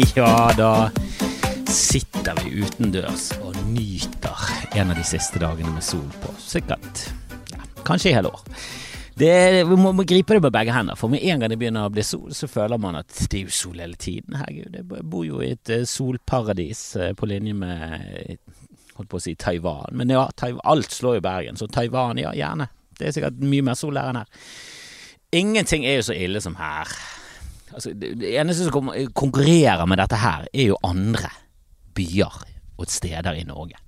Ja, da sitter vi utendørs og nyter en av de siste dagene med sol på. Sikkert ja, kanskje i hele år. Det, vi må, må, gripe det med begge hender, for med en gang det begynner å bli sol, så føler man at det er jo sol hele tiden. Herregud, jeg bor jo i et eh, solparadis eh, på linje med holdt på å si Taiwan. Men ja, alt slår jo Bergen, så Taiwan, ja, gjerne. Det er sikkert mye mer sol der enn her. Ingenting er jo så ille som her. Altså, det eneste som konkurrerer med dette her, er jo andre byer og steder i Norge.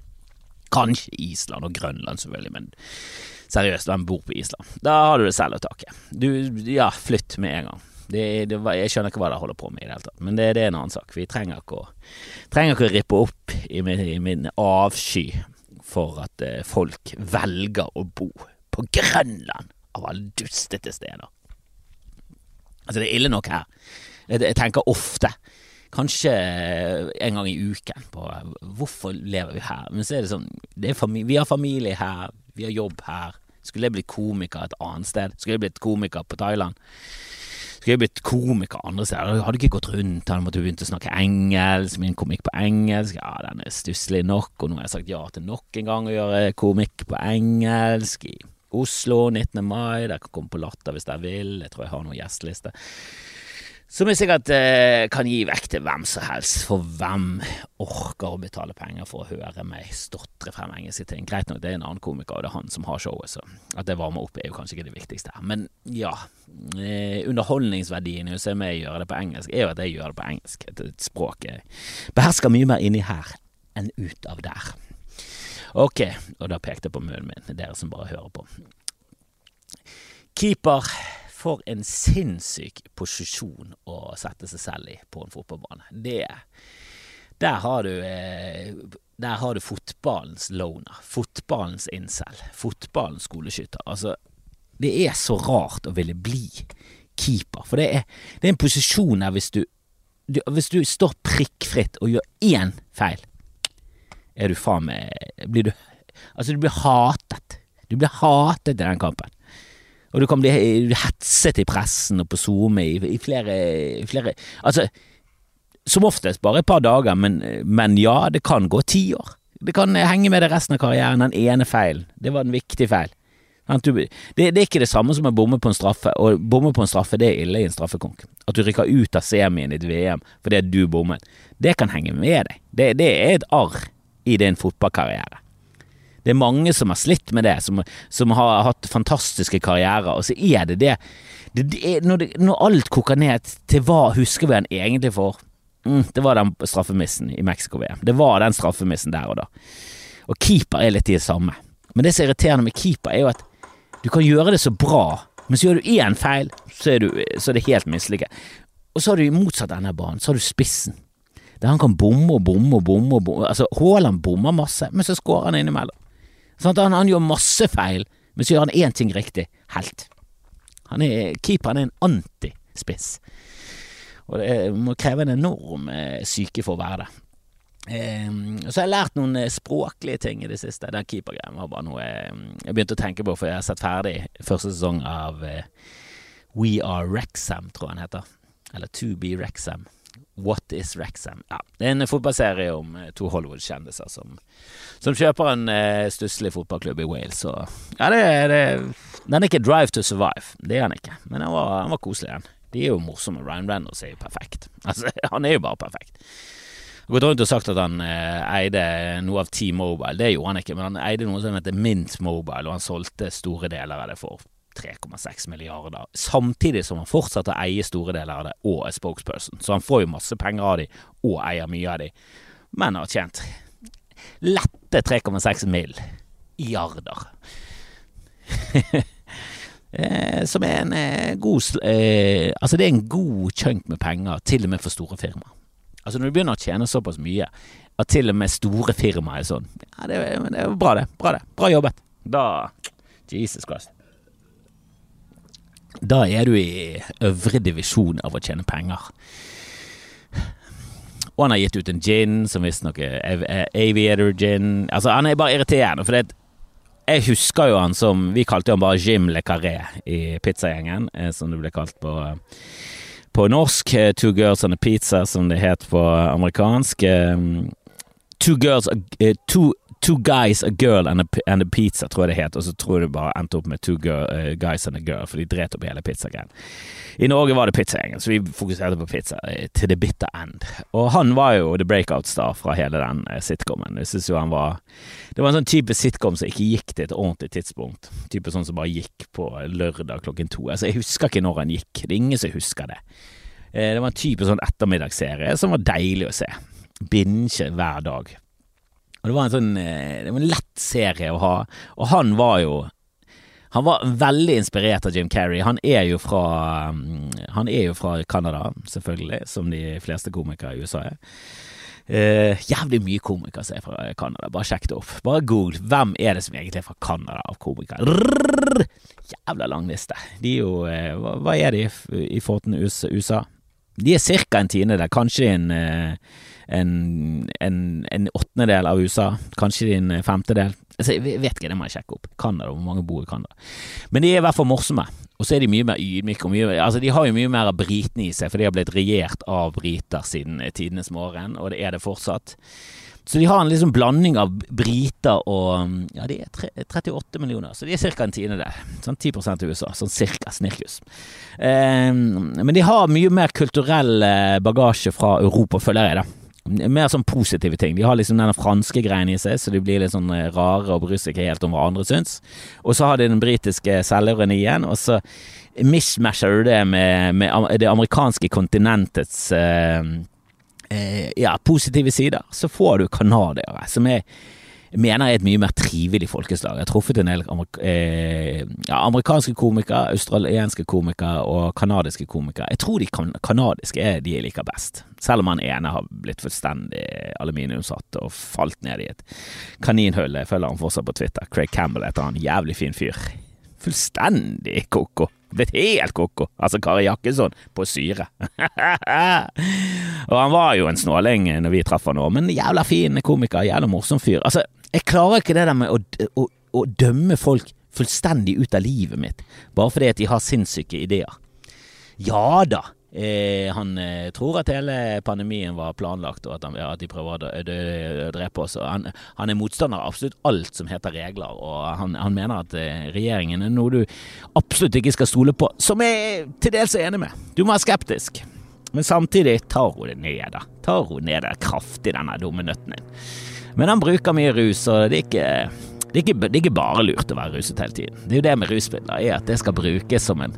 Kanskje Island og Grønland, selvfølgelig, men seriøst, hvem bor på Island? Da har du det selv å takke. Du, ja, flytt med en gang. Det, det, jeg skjønner ikke hva de holder på med i det hele tatt, men det, det er en annen sak. Vi trenger ikke å, trenger ikke å rippe opp i min, i min avsky for at eh, folk velger å bo på Grønland, av alle dustete steder. Altså, det er ille nok her. Jeg, tenker ofte kanskje en gang i uken på hvorfor lever vi her. Men så er det sånn det er Vi har familie her, vi har jobb her. Skulle jeg blitt komiker et annet sted? Skulle jeg blitt komiker på Thailand? Skulle jeg blitt komiker andre steder? Jeg hadde ikke gått rundt, hadde måttet begynt å snakke engelsk. Min komikk på engelsk, ja, den er stusslig nok. Og nå har jeg sagt ja til nok en gang å gjøre komikk på engelsk Oslo 19. mai. Dere kan komme på Latter hvis dere vil. Jeg tror jeg har noen gjesteliste. Som jeg sikkert eh, kan gi vekk til hvem som helst, for hvem orker å betale penger for å høre meg stotre frem engelske ting? Greit nok, det er en annen komiker, og det er han som har showet, så at det varmer opp er jo kanskje ikke det viktigste her. Men ja, eh, underholdningsverdien i å se meg gjøre det på engelsk, er jo at jeg gjør det på engelsk. Et, et språk jeg behersker mye mer inni her enn ut av der. Ok, og da pekte jeg på munnen min, dere som bare hører på. Keeper for en sinnssyk posisjon å sette seg selv i på en fotballbane. Det Der har du eh, Der har du fotballens loner. Fotballens incel. Fotballens skoleskytter. Altså, det er så rart å ville bli keeper, for det er, det er en posisjon der hvis du, du Hvis du står prikkfritt og gjør én feil, er du faen meg Blir du Altså, du blir hatet. Du blir hatet i den kampen. Og du kan bli hetset i pressen og på SoMe i, i, flere, flere Altså, som oftest bare et par dager, men, men ja, det kan gå ti år. Det kan henge med deg resten av karrieren, den ene feilen. Det var en viktig feil. Det, det, er ikke det samme som å bomme på en straffe, og bomme på en straffe det er ille i en straffekonk. At du rykker ut av semien i et VM fordi du bommet. Det kan henge med deg. Det, det er et arr i din fotballkarriere. Det er mange som har slitt med det, som, som har hatt fantastiske karrierer, og så er det det, det, det når, når, alt koker ned til hva husker vi han egentlig for? Mm, det var den straffemissen i Mexico-VM. Det var den straffemissen der og da. Og keeper er litt i det samme. Men det som er irriterende med keeper, er jo at du kan gjøre det så bra, men så gjør du én feil, så er, du, så er det helt mislykket. Og så har du i motsatt ende av banen, så har du spissen. Der han kan bomme og bomme og bomme. og bomme. Altså, Haaland bommer masse, men så skårer han innimellom. Sånn han, han gjør masse feil, men så gjør han én ting riktig. Helt. Han er, keeperen er en antispiss. Og det må kreve en enorm eh, syke for å være det. Eh, så jeg har lært noen eh, språklige ting i det siste. Den keepergreien var bare noe eh, jeg begynte å tenke på, for jeg har sett ferdig første sesong av eh, We Are Rexham, tror jeg han heter. Eller To Be Rexham. What is Rexham? Ja, det er en fotballserie om eh, to Hollywood-kjendiser som, som, kjøper en eh, stusslig fotballklubb i Wales. Og, ja, det, det, den er ikke Drive to Survive, det er han ikke, men den var, den var koselig, den. De er jo morsomme. Ryan Reynolds er jo perfekt. Altså, han er jo bare perfekt. Jeg har gått rundt og sagt at han eh, eide noe av T-Mobile. Det gjorde han ikke, men han eide noe som heter Mint Mobile, og han solgte store deler av det for 3,6 milliarder, samtidig som han fortsetter å eie store deler av det og er spokesperson. Så han får jo masse penger av de og eier mye av de, men har tjent lette 3,6 milliarder. Eh, som er en eh, god eh, Altså, det er en god chunk med penger, til og med for store firmaer. Altså, når du begynner å tjene såpass mye at til og med store firmaer er sånn Ja, det, det er bra, det. Bra, det. Bra jobbet. Da Jesus Christ. Da er du i øvre divisjon av å tjene penger. Og han har gitt ut en gin som visstnok er Aviator gin. Altså, han er bare irriterende, for det, jeg husker jo han som Vi kalte han bare Jim Le Carré i pizzagjengen, eh, som det ble kalt på, på norsk. Eh, Two Girls and a Pizza, som det het på amerikansk. Two Girls Two Two Guys, A Girl and a, and a, Pizza, tror jeg det het. Og så tror jeg det bare endte opp med Two girl, uh, Guys and a Girl, for de dret opp hele pizzagreien. I Norge var det pizzagjengen, så vi fokuserte på pizza uh, til the bitter end. Og han var jo the breakout-star fra hele den uh, sitcomen. Jeg synes jo han var Det var en sånn type sitcom som ikke gikk til et ordentlig tidspunkt. Type sånn som bare gikk på lørdag klokken to. Altså, jeg husker ikke når han gikk. Det er ingen som husker det. Det var en type sånn ettermiddagsserie som var deilig å se. Binge hver dag. Og det var en sånn eh, Det var en lett serie å ha, og han var jo han var veldig inspirert av Jim Carrey. Han er jo fra mm, Han er jo fra Canada, selvfølgelig, som de fleste komikere i USA er. Uh, jævlig mye komikere som er fra Canada. Bare sjekk det opp. Bare google. Hvem er det som egentlig er fra Canada av komikere? Rrr, jævla lang liste. De er jo uh, hva, er de i i forten USA? De er ca. en tiendedel, kanskje en uh, en, en, en åttendedel av USA, kanskje din femtedel. Altså, jeg vet ikke, det må jeg sjekke opp. Canada, hvor mange bor i Canada. Men de er i hvert fall morsomme. Og så er de mye mer ydmyke. Mye, altså de har jo mye mer av britene i seg, for de har blitt regjert av briter siden tidenes morgen, og det er det fortsatt. Så de har en liksom blanding av briter og Ja, de er 38 millioner, så de er ca. en tiendedel. Sånn 10% av USA, sånn cirka snirkus. Eh, men de har mye mer kulturell eh, bagasje fra Europa, føler jeg, da. Mer sånn positive ting. De har liksom den franske greien i seg, så de blir litt sånn eh, rare og bryr seg ikke helt om hva andre syns. Og så har de den britiske selvironien, og så mishmasher du det med, med det amerikanske kontinentets eh, eh, ja, positive sider. Så får du canadiere som jeg mener er et mye mer trivelig folkeslag. Jeg har truffet en del eh, ja, amerikanske komikere, australienske komikere og kanadiske komikere. Jeg tror de kan kanadiske er de jeg liker best. Selv om han ene har blitt fullstendig aluminiumsatt og falt ned i et kaninhull. Jeg følger han fortsatt på Twitter. Craig Campbell heter han. Jævlig fin fyr. Fullstendig ko-ko. Blitt helt ko-ko. Altså Kari Jakkesson på syre. og han var jo en snåling når vi traff han òg, men jævla fin komiker, jævla morsom fyr. Altså, jeg klarer ikke det der med å, å, å dømme folk fullstendig ut av livet mitt bare fordi at de har sinnssyke ideer. Ja da, han eh, tror at hele pandemien var planlagt, og at, han, at de prøver å drepe oss. Han, han, er motstander av absolutt alt som heter regler, og han, han mener at eh, regjeringen er noe du absolutt ikke skal stole på, som jeg til dels er enig med. Du må være skeptisk. Men samtidig tar hun det ned, da. Tar hun ned det kraftig, denne dumme nøtten din. Men han bruker mye rus, og det er ikke det er, ikke, det er ikke bare lurt å være ruset hele tiden. Det er jo det med rusmidler, er at det skal brukes som en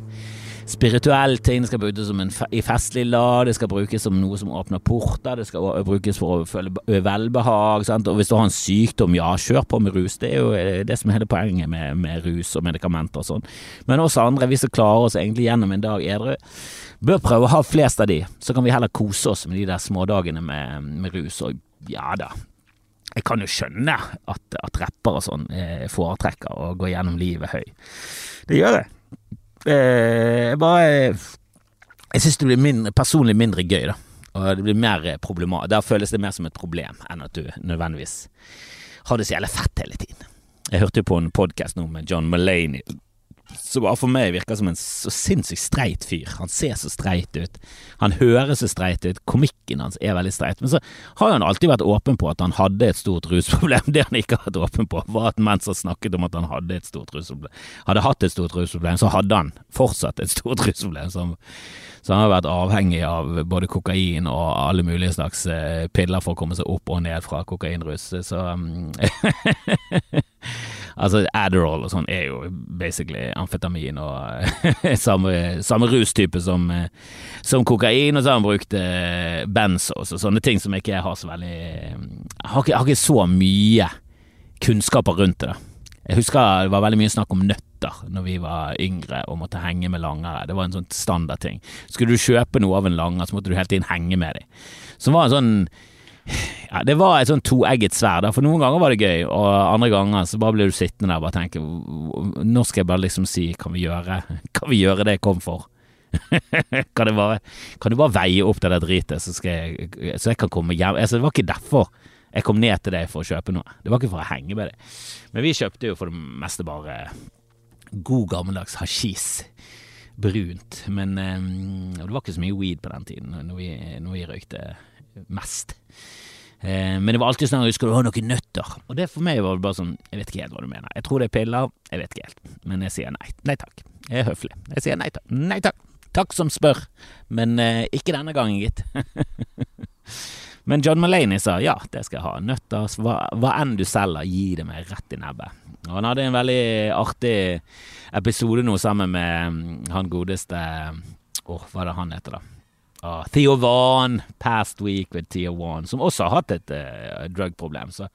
spirituell ting, det skal brukes som en i festlig lag, det skal brukes som noe som åpner porter, det skal brukes for å føle velbehag. Sant? Og hvis du har en sykdom, ja, kjør på med rus. Det er jo eh, det som er hele poenget med, med rus og medikamenter og sånn. Men oss andre, vi som klarer oss egentlig gjennom en dag edru, bør prøve å ha flest av de. Så kan vi heller kose oss med de der smådagene med, med rus. Og ja da, jeg kan jo skjønne at, at rappere og sånn eh, foretrekker å gå gjennom livet høy. Det gjør det. Eh, jeg bare Jeg syns det blir mindre, personlig mindre gøy, da. Og det blir mer problematisk. Der føles det mer som et problem enn at du nødvendigvis har det så jævlig fett hele tiden. Jeg hørte jo på en podkast nå med John Mulaney som bare for meg virker som en så sinnssykt streit fyr. Han ser så streit ut. Han høres så streit ut. Komikken hans er veldig streit. Men så har han alltid vært åpen på at han hadde et stort rusproblem. Det han ikke har vært åpen på, var at mens han snakket om at han hadde et stort rusproblem, hadde hatt et stort rusproblem, så hadde han fortsatt et stort rusproblem. Som, så han har vært avhengig av både kokain og alle mulige slags eh, piller for å komme seg opp og ned fra kokainrus. Så um, Altså Adderall og sånn er jo basically amfetamin og samme, samme rustype som, som, kokain, og så har han brukt eh, benzos og sånne ting som ikke jeg har så veldig har ikke, har ikke så mye kunnskaper rundt det. Jeg husker det var veldig mye snakk om nøtter når vi var yngre og måtte henge med langere. Det var en sånn standardting. Skulle du kjøpe noe av en langer, så måtte du hele tiden henge med dem. Som var en sånn ja, det var et sånn toegget sverd. For noen ganger var det gøy, og andre ganger så bare ble du sittende der og bare tenke Nå skal jeg bare liksom si Kan vi gjøre, kan vi gjøre det jeg kom for? kan, bare, kan du bare veie opp det der dritet, så, jeg, så jeg kan komme hjem? Altså, det var ikke derfor jeg kom ned til deg for å kjøpe noe. Det var ikke for å henge med deg. Men vi kjøpte jo for det meste bare god gammeldags hasjis. brunt. Men um, det var ikke så mye weed på den tiden, når vi, når vi røykte mest. Eh, men det var alltid sånn skal du ha noen nøtter? Og det for meg var det bare sånn Jeg vet ikke helt hva du mener. Jeg tror det er piller, jeg vet ikke helt. Men jeg sier nei. Nei takk. Jeg er høflig. Jeg sier nei takk. Nei takk. Takk som spør, men eh, ikke denne gangen, gitt. men John Mulaney sa ja, det skal jeg ha. Nøtter, hva, hva enn du selger, gi det meg rett i nebbet. Og han hadde en veldig artig episode nå sammen med mm, han godeste Åh, oh, hva er det han heter, da? Uh, Theo Vaughn, Past Week with Theo Vaughn, som også har hatt et uh, drugproblem. Så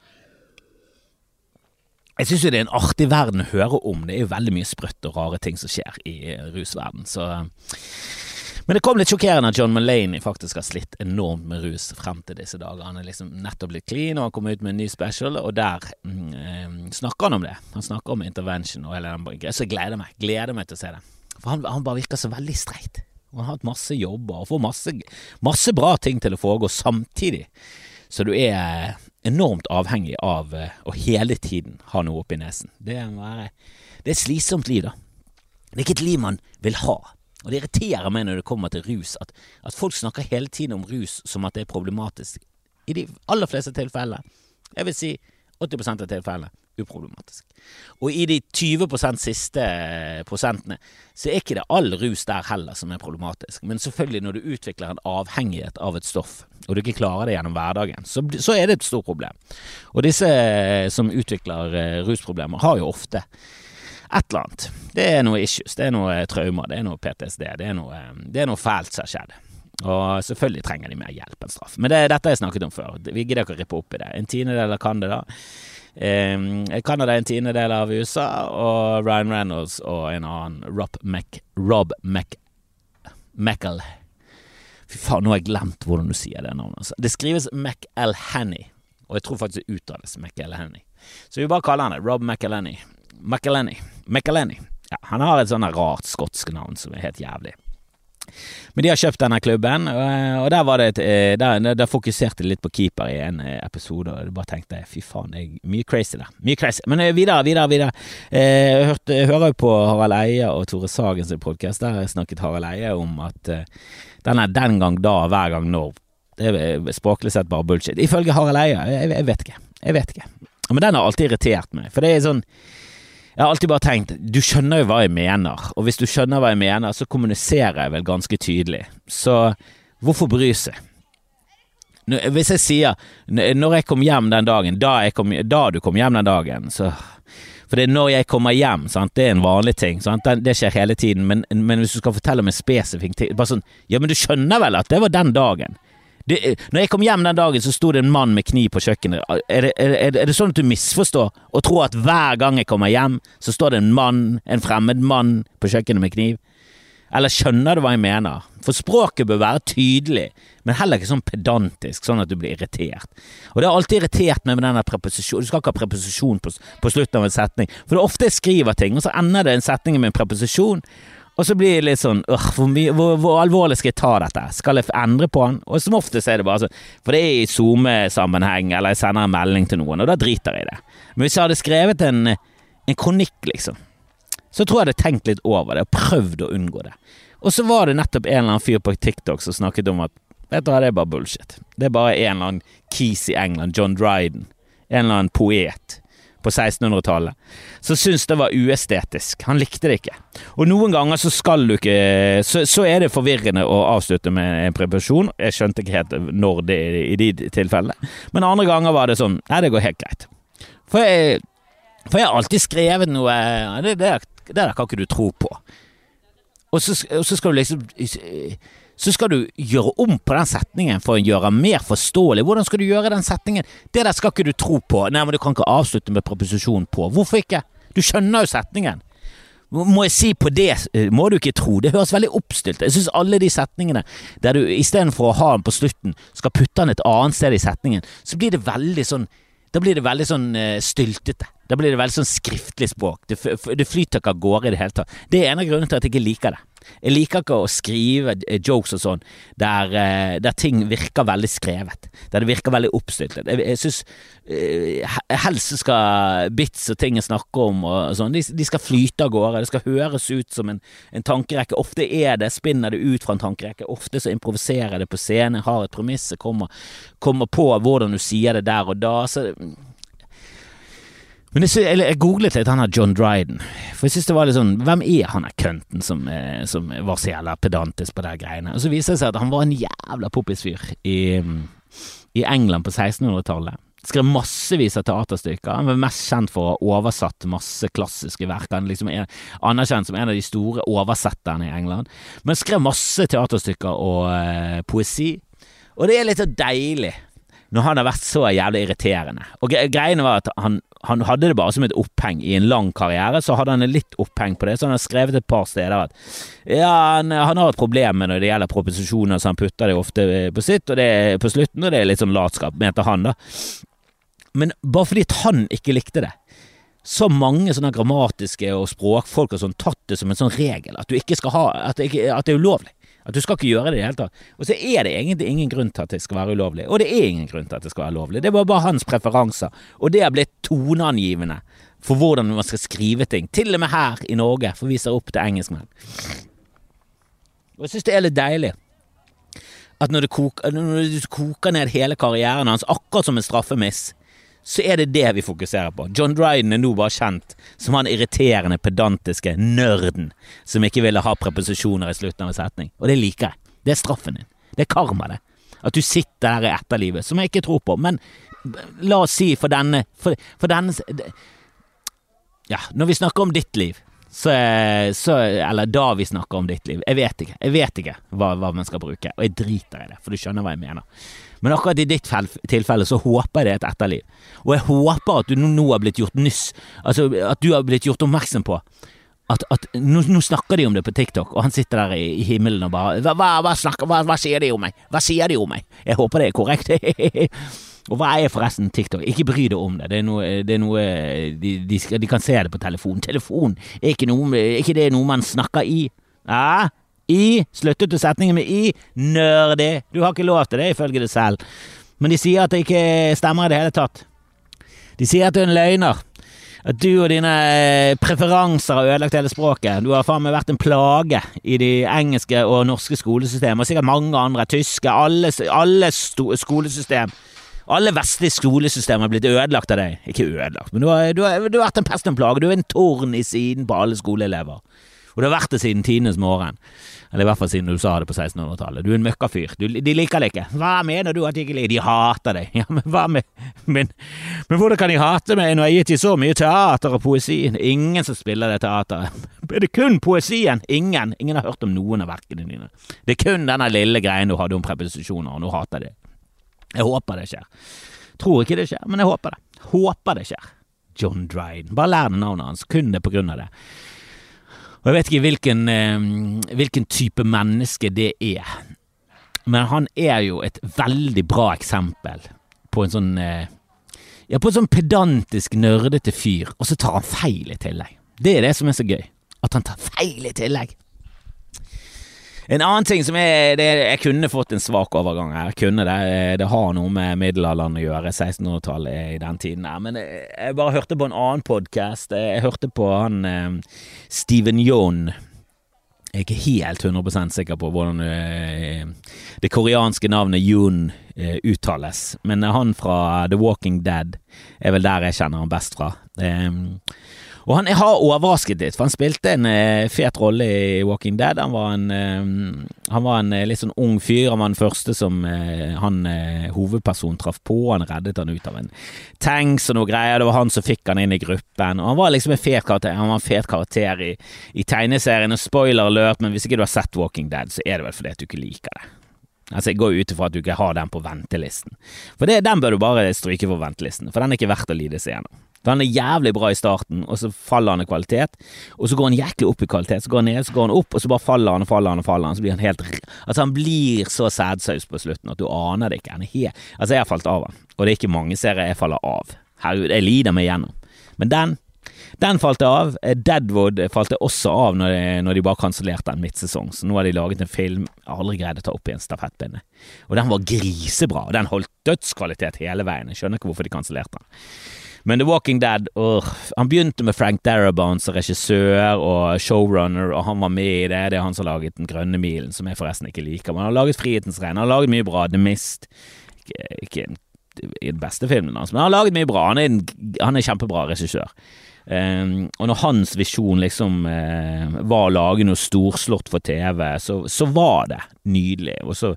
jeg syns jo det er en artig verden å høre om. Det er jo veldig mye sprøtt og rare ting som skjer i rusverden. Så men det kom litt sjokkerende at John Mulaney faktisk har slitt enormt med rus frem til disse dager. Han er liksom nettopp blitt clean og har kommet ut med en ny special, og der mm, eh, snakker han om det. Han snakker om intervention og hele den Så jeg gleder meg. Gleder meg til å se det. For han, han bare virker så veldig streit. Han har hatt masse jobber og får masse, masse bra ting til å foregå samtidig. Så du er enormt avhengig av eh, å hele tiden ha noe oppi nesen. Det er et slitsomt liv, da. Det er ikke et liv man vil ha. Og det irriterer meg når det kommer til rus, at, at folk snakker hele tiden om rus som at det er problematisk. I de aller fleste tilfellene. jeg vil si 80 av tilfellene, uproblematisk. Og i de 20 siste prosentene, så er ikke det all rus der heller som er problematisk. Men selvfølgelig, når du utvikler en avhengighet av et stoff, og du ikke klarer det gjennom hverdagen, så, så er det et stort problem. Og disse som utvikler eh, rusproblemer, har jo ofte et eller annet. Det er noe issues, det er noe traumer, det er noe PTSD, det er noe, det er noe fælt som har skjedd. Og selvfølgelig trenger de mer hjelp enn straff. Men det, dette har jeg snakket om før. Vi gidder ikke å rippe opp i det. En tiendedel kan det, Eh, Canada er en tiendedel av USA, og Ryan Reynolds og en annen Rob, Mac, Rob Mac, Macal Fy faen, nå har jeg glemt hvordan du sier det navnet. Altså. Det skrives McElhenny, og jeg tror faktisk det uttales McElhenny. Så vi bare kaller han det Rob McElhenny. McElhenny. McElhenny. Ja, han har et sånn rart skotsk navn som er helt jævlig. Men de har kjøpt denne klubben, og der, var det et, eh, der, der fokuserte de litt på keeper i en eh, episode, og bare tenkte fy faen, det er mye crazy der. Mye crazy. Men eh, videre, videre, videre. Jeg, hørte, jeg hører jo på Harald Eie og Tore Sagens podkast, der snakket Harald Eie om at den er den gang da, hver gang når. Det er språklig sett bare bullshit. Ifølge Harald Eie, jeg, jeg vet ikke. Jeg vet ikke. Men den har alltid irritert meg, for det er sånn jeg har alltid bare tenkt du skjønner jo hva jeg mener, og hvis du skjønner hva jeg mener, så kommuniserer jeg vel ganske tydelig. Så hvorfor bry seg? Hvis jeg sier når jeg kom hjem den dagen, da, kom, da du kom hjem den dagen, så For det er når jeg kommer hjem, sant? det er en vanlig ting. Sant? Det skjer hele tiden. Men, men hvis du skal fortelle om en spesifikk ting Bare sånn Ja, men du skjønner vel at det var den dagen? Det, når jeg kom hjem den dagen, så sto det en mann med kniv på kjøkkenet. Er det, er, er det, sånn at du misforstår og tror at hver gang jeg kommer hjem, så står det en mann, en fremmed mann, på kjøkkenet med kniv? Eller skjønner du hva jeg mener? For språket bør være tydelig, men heller ikke sånn pedantisk, sånn at du blir irritert. Og det har alltid irritert meg med denne preposisjonen. Du skal ikke ha preposisjon på, på slutten av en setning. For det er ofte jeg skriver ting, og så ender det en setning med en preposisjon, og så blir det litt sånn hvor, hvor, hvor, alvorlig skal jeg ta dette? Skal jeg endre på den? Og som oftest er det bare sånn, for det er i SoMe-sammenheng, eller jeg sender en melding til noen, og da driter jeg i det. Men hvis jeg hadde skrevet en, en kronikk, liksom, så tror jeg jeg hadde tenkt litt over det, og prøvd å unngå det. Og så var det nettopp en eller annen fyr på TikTok som snakket om at vet du hva, det er bare bullshit. Det er bare en eller annen kis i England, John Dryden, en eller annen poet på 1600-tallet, så syntes det var uestetisk. Han likte det ikke. Og noen ganger så skal du ikke Så, så er det forvirrende å avslutte med en preparasjon. Jeg skjønte ikke helt når det er i de tilfellene. Men andre ganger var det sånn Nei, det går helt greit. For jeg, for jeg har alltid skrevet noe Det, det, det der kan ikke du tro på. Og så, og så skal du liksom så skal du gjøre om på den setningen for å gjøre den mer forståelig. Hvordan skal du gjøre den setningen? Det der skal ikke du tro på. Nei, men du kan ikke avslutte med proposisjonen på. Hvorfor ikke? Du skjønner jo setningen. Må jeg si på det, eh, må du ikke tro. Det høres veldig oppstilt Jeg syns alle de setningene der du istedenfor å ha den på slutten, skal putte den et annet sted i setningen, så blir det veldig sånn Da blir det veldig sånn uh, styltete. Da blir det veldig sånn skriftlig språk. Det, det flyter ikke av gårde i det hele tatt. Det er en av grunnene til at jeg ikke liker det. Jeg liker ikke å skrive eh, jokes og sånn der, eh, der, ting virker veldig skrevet. Der det virker veldig oppstyltet. Jeg, jeg syns uh, helst skal bits og ting jeg snakker om og, sånn, de, de, skal flyte av gårde. Det skal høres ut som en, en, tankerekke. Ofte er det, spinner det ut fra en tankerekke. Ofte så improviserer jeg det på scenen, har et premiss, kommer, kommer på hvordan du sier det der og da. Så men jeg, jeg, googlet litt han her John Dryden, for jeg synes det var litt sånn Hvem er han her kønten som, eh, som, var så jævla pedantisk på de greiene? Og så viser det seg at han var en jævla poppis-fyr i, i, England på 1600-tallet. Skrev massevis av teaterstykker. Han var mest kjent for å ha oversatt masse klassiske verk. Han liksom er anerkjent som en av de store oversetterne i England. Men skrev masse teaterstykker og eh, poesi. Og det er litt så deilig når han har vært så jævlig irriterende. Og greiene var at han, han, hadde det bare som et oppheng i en lang karriere, så hadde han litt oppheng på det, så han har skrevet et par steder at ja, han, han har et problem med når det gjelder proposisjoner, så han putter det ofte på sitt, og det på slutten, og det er litt sånn latskap, mente han, da. Men bare fordi han ikke likte det, så mange sånne grammatiske og språkfolk og sånn tatt det som en sånn regel, at du ikke skal ha At det, ikke, at det er ulovlig. At du skal ikke gjøre det i det hele tatt. Og så er det egentlig ingen grunn til at det skal være ulovlig. Og det er ingen grunn til at det skal være lovlig. Det var bare hans preferanser. Og det har blitt toneangivende for hvordan man skal skrive ting. Til og med her i Norge, for vi ser opp til engelskmenn. Og jeg syns det er litt deilig at når, koker, når du koker ned hele karrieren hans, akkurat som en straffemiss, så er det det vi fokuserer på. John Dryden er nå bare kjent som han irriterende, pedantiske nerden som ikke ville ha preposisjoner i slutten av en setning. Og det liker jeg. Det er straffen din. Det er karma, det. At du sitter der i etterlivet, som jeg ikke tror på. Men la oss si for denne For, for denne Ja, når vi snakker om ditt liv, så, så, Eller da vi snakker om ditt liv. Jeg vet ikke. Jeg vet ikke hva, hva man skal bruke, og jeg driter i det, for du skjønner hva jeg mener. Men akkurat i ditt tilfelle så håper jeg det er et etterliv. Og jeg håper at du nå har blitt gjort nyss, altså at du har blitt gjort oppmerksom på at, at nå, nå, snakker de om det på TikTok, og han sitter der i, i himmelen og bare hva, hva, snakker, hva, hva sier de om meg? Hva sier de om meg? Jeg håper det er korrekt. Og hva er forresten TikTok? Ikke bry deg om det. Det er noe, det er noe de, de, de, kan se det på telefon. Telefon, er ikke, noe, er ikke det noe man snakker i? Ja? I. Sluttet du setningen med i? Nerdy. Du har ikke lov til det, ifølge deg selv. Men de sier at det ikke stemmer i det hele tatt. De sier at du er en løgner. At du og dine eh, preferanser har ødelagt hele språket. Du har faen meg vært en plage i de engelske og norske skolesystemer, og sikkert mange andre. Tyske. Alle, alle skolesystem. Alle vestlige skolesystemer har blitt ødelagt av deg. Ikke ødelagt, men du har, du har, du har vært en pest og en plage. Du er en torn i siden på alle skoleelever. Og du har vært det siden tidenes morgen. Eller i hvert fall siden du sa det på 1600-tallet. Du er en møkkafyr. De liker deg ikke. Hva mener du at de ikke liker? De hater deg. Ja, men hva med men, men hvordan kan de hate meg når jeg har gitt dem så mye teater og poesi? Ingen som spiller det teateret. Er det kun poesien? Ingen. Ingen har hørt om noen av verkene dine. Det er kun denne lille greien du hadde om preposisjoner, og nå hater de. Jeg håper det skjer. Tror ikke det skjer, men jeg håper det. Håper det skjer. John Dryden. Bare lær navnet hans, kun det på grunn av det. Og jeg vet ikke hvilken, hvilken type menneske det er, men han er jo et veldig bra eksempel på en sånn eh, Ja, på en sånn pedantisk, nerdete fyr, og så tar han feil i tillegg. Det er det som er så gøy. At han tar feil i tillegg. En annen ting som er det, Jeg kunne fått en svak overgang her. Kunne det. Det har noe med middelalderen å gjøre. 1600-tallet i den tiden her. Men jeg bare hørte på en annen podkast. Jeg hørte på han eh, Steven Yon. Jeg er ikke helt 100% sikker på hvordan eh, det koreanske navnet Yoon eh, uttales, men han fra The Walking Dead er vel der jeg kjenner han best fra. Og han har overrasket litt, for han spilte en uh, fet rolle i Walking Dead. Han var en, uh, han var en uh, litt sånn ung fyr. Han var den første som han hovedpersonen traff på. Han reddet han ut av en tanks og noe greier. Det var han som fikk han inn i gruppen. Og han var liksom en fet karakter. Han var en fet karakter i, i tegneserien. Og spoiler alert, men hvis ikke du har sett Walking Dead, så er det vel fordi at du ikke liker det. Altså, Jeg går ut ifra at du ikke har den på ventelisten. For det, den bør du bare stryke på ventelisten, for den er ikke verdt å lide seg gjennom. For han er jævlig bra i starten, og så faller han i kvalitet. Og så går han jæklig opp i kvalitet, så går han ned, så går han opp, og så bare faller han og faller han og faller han. Så blir han helt Altså, han blir så sædsaus på slutten at du aner det ikke. Han er helt Altså, jeg har falt av han, og det er ikke mange serier jeg faller av. Herregud, jeg lider meg igjennom. Men den den falt av. Deadwood falt også av når de, når de bare kansellerte den midtsesong. Så nå har de laget en film jeg aldri greid å ta opp i en stafettpinne. Og den var grisebra. Og den holdt dødskvalitet hele veien. Jeg skjønner ikke hvorfor de kansellerte den. Men The Walking Dead uh, Han begynte med Frank Darabont som regissør og showrunner, og han var med i det. Det er han som har laget Den grønne milen, som jeg forresten ikke liker. Men han har laget Frihetens regn. Han har laget mye bra. The Mist. Ikke, ikke den beste filmen hans, men han har laget mye bra. Han er, en, han er kjempebra regissør. Um, og når hans visjon liksom uh, var å lage noe storslått for TV, så, så, var det nydelig. Og så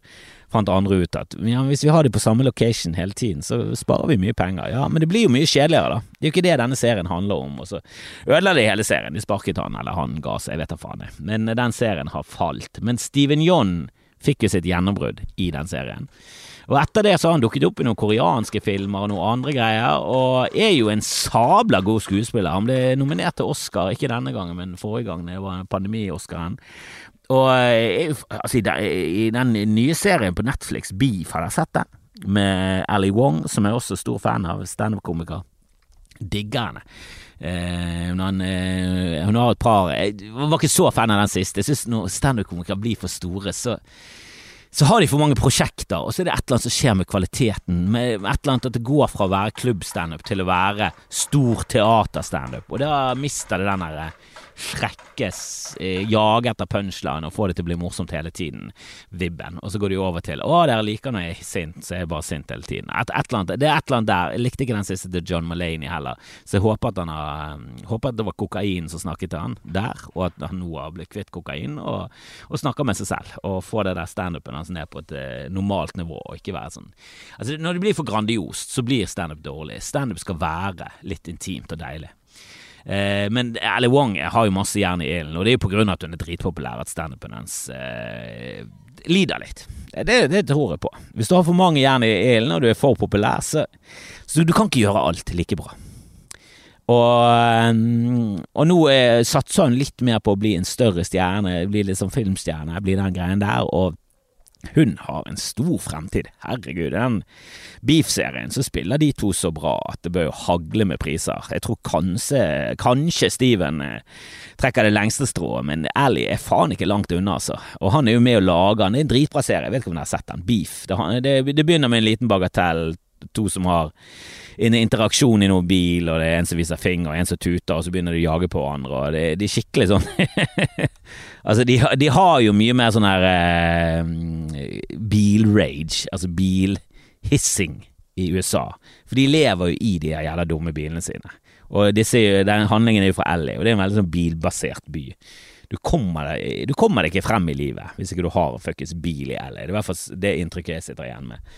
fant andre ut at ja, hvis vi har de på samme location hele tiden, så sparer vi mye penger. Ja, men det blir jo mye kjedeligere, da. Det er jo ikke det denne serien handler om. Og så ødela de hele serien. De sparket han, eller han ga seg, jeg vet da faen. Men den serien har falt. Men Steven John fikk jo sitt gjennombrudd i den serien. Og etter det så har han dukket opp i noen koreanske filmer og noen andre greier, og er jo en sabla god skuespiller. Han ble nominert til Oscar, ikke denne gangen, men forrige gang det var pandemi-Oscaren. Og eh, altså, i den nye serien på Netflix, Beef, har dere sett den? Med Ali Wong, som er også stor fan av standup-komiker. Digger henne. Eh, hun, eh, hun, har et par Jeg var ikke så fan av den siste. Jeg syns når standup-komikere blir for store, så så har de for mange prosjekter, og så er det et eller annet som skjer med kvaliteten. Med et eller annet At det går fra å være klubbstandup til å være stor teaterstandup. Og da mister det den derre frekkes, eh, jage etter punchline og få det til å bli morsomt hele tiden, vibben. Og så går de over til 'Å, dere liker når jeg er sint, så er jeg bare sint hele tiden'. Et, et annet, det er et eller annet der. Jeg likte ikke den siste til John Mulaney heller, så jeg håper at, han har, håper at det var kokain som snakket til han der, og at han nå har blitt kvitt kokain og, og snakker med seg selv. Og får det der standupen hans ned på et uh, normalt nivå, og ikke være sånn Altså, når det blir for grandiost, så blir standup dårlig. Standup skal være litt intimt og deilig. Eh, men Ali Wong har jo masse jern i ilden, og det er jo på grunn av at hun er dritpopulær at standupen hennes eh, lider litt. Det, det, tror jeg på. Hvis du har for mange jern i ilden, og du er for populær, så, så du kan ikke gjøre alt like bra. Og, eh, og nå satser hun litt mer på å bli en større stjerne, bli litt sånn filmstjerne, bli den greien der. Og hun har en stor fremtid. Herregud, den Beef-serien så spiller de to så bra at det bør jo hagle med priser. Jeg tror kanskje, kanskje Steven eh, trekker det lengste strået, men Ally er faen ikke langt unna, altså. Og han er jo med og lager den. Det er en dritbra serie. Jeg vet ikke om dere har sett den. Beef. Det, det, begynner med en liten bagatell. To som har en interaksjon i noen bil, og det er en som viser finger, og en som tuter, og så begynner de å jage på hverandre, og det, de er skikkelig sånn Altså, de, de, har jo mye mer sånn her eh, bilrage, altså bilhissing i USA, for de lever jo i de jævla dumme bilene sine. Og disse, den handlingen er jo fra LA, og det er en veldig sånn bilbasert by. Du kommer, deg, du kommer deg ikke frem i livet hvis ikke du har fuckings bil i LA. Det er i hvert fall det inntrykket jeg sitter igjen med.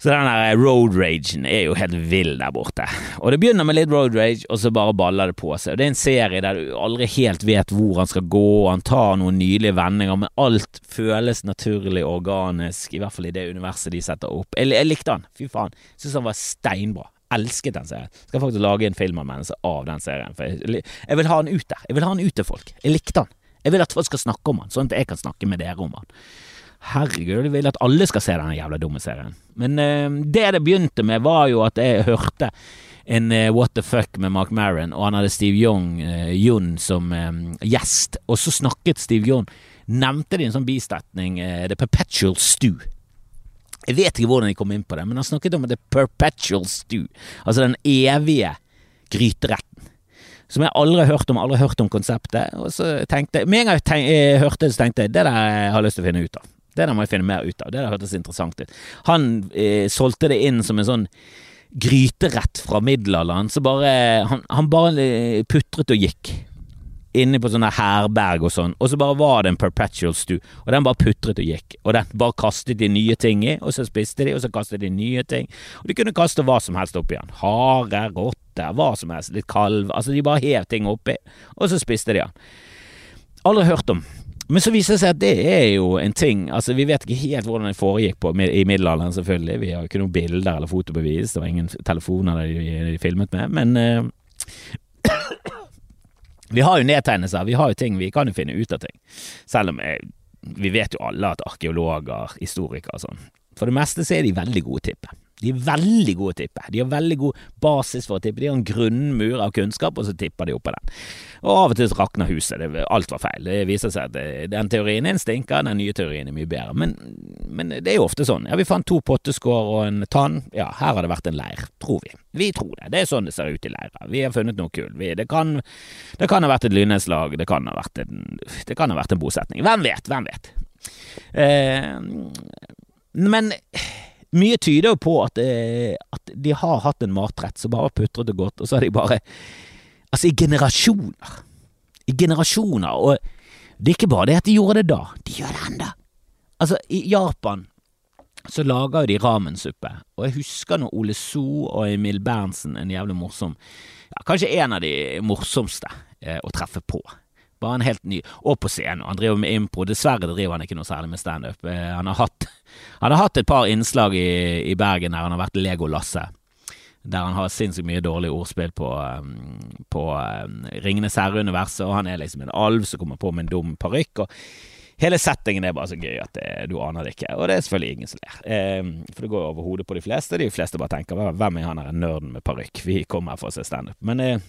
Så den der road ragen er jo helt vill der borte. Og det begynner med litt road rage, og så bare baller det på seg. Og Det er en serie der du aldri helt vet hvor han skal gå, han tar noen nydelige vendinger, men alt føles naturlig organisk, i hvert fall i det universet de setter opp. Jeg, jeg likte han, fy faen. Syns han var steinbra. Elsket den serien. Skal faktisk lage en filmanmeldelse av den serien. For jeg, jeg vil ha han ut der. Jeg vil ha han ut til folk. Jeg likte han. Jeg vil at folk skal snakke om han, sånn at jeg kan snakke med dere om han. Herregud, jeg vil at alle skal se denne jævla dumme serien. Men eh, det det begynte med, var jo at jeg hørte en eh, What the fuck med Mark Maron, og han hadde Steve Young, eh, Jun som um, gjest. Og så snakket Steve Young Nevnte de en sånn bisetning, The Perpetual Stew. Jeg vet ikke hvordan de kom inn på det, men han snakket om The Perpetual Stew. Altså den evige gryteretten. Som jeg aldri har hørt om, aldri hørt om konseptet. Og så tenkte jeg Med en gang jeg hørte det, så tenkte jeg det der har jeg lyst til å finne ut av. Det der må jeg finne mer ut av. Det der hørtes interessant ut. Han eh, solgte det inn som en sånn gryterett fra middelalderen, så bare Han, han bare eh, putret og gikk. Inne på sånne herberg og sånn, og så bare var det en perpetual stew, og den bare putret og gikk, og den bare kastet de nye ting i, og så spiste de, og så kastet de nye ting, og de kunne kaste hva som helst oppi den, hare, rotte, hva som helst, litt kalv, altså de bare hev ting oppi, og så spiste de den. Aldri hørt om. Men så viser det seg at det er jo en ting Altså Vi vet ikke helt hvordan det foregikk på, i middelalderen, selvfølgelig. Vi har ikke noen bilder eller fotobevis. Det var ingen telefoner de, de filmet med. Men uh, vi har jo nedtegnelser. Vi har jo ting. Vi kan jo finne ut av ting. Selv om jeg, vi vet jo alle at arkeologer, historikere og sånn For det meste så er de veldig gode, tipper De er veldig gode å tippe. De har veldig god basis for å tippe. De har en grunnmur av kunnskap, og så tipper de oppå den. Og av og til rakner huset. Det, alt var feil. Det viser seg at den teorien er en stinker, den nye teorien er mye bedre. Men, men, det er jo ofte sånn. Ja, vi fant to potteskår og en tann. Ja, her har det vært en leir, tror vi. Vi tror det. Det er sånn det ser ut i leirer. Vi har funnet noe kull. det, det kan ha vært et lynnedslag, det, kan ha vært en, det kan ha vært en bosetning. Hvem vet? Hvem vet? Eh, men mye tyder jo på at, eh, at, de har hatt en matrett som bare putret og godt, og så har de bare Altså, i generasjoner. I generasjoner. Og det er ikke bare det at de gjorde det da, de gjør det enda. Altså, i Japan så lager jo de ramensuppe, og jeg husker når Ole So og Emil Berntsen, en jævlig morsom ja, Kanskje en av de morsomste eh, å treffe på. Bare en helt ny Og på scenen. Han driver med impro. Dessverre driver han ikke noe særlig med standup. Eh, han, han har hatt et par innslag i, i Bergen der han har vært Lego-Lasse. Der han har sinnssykt mye dårlig ordspill på, um, på um, Ringenes herre-universet, og han er liksom en alv som kommer på med en dum parykk. Hele settingen er bare så gøy at det, du aner det ikke, og det er selvfølgelig ingen som ler. Eh, for det går over hodet på de fleste. De fleste bare tenker 'hvem er han der nerden med parykk'? Vi kommer her for å se standup. Men eh,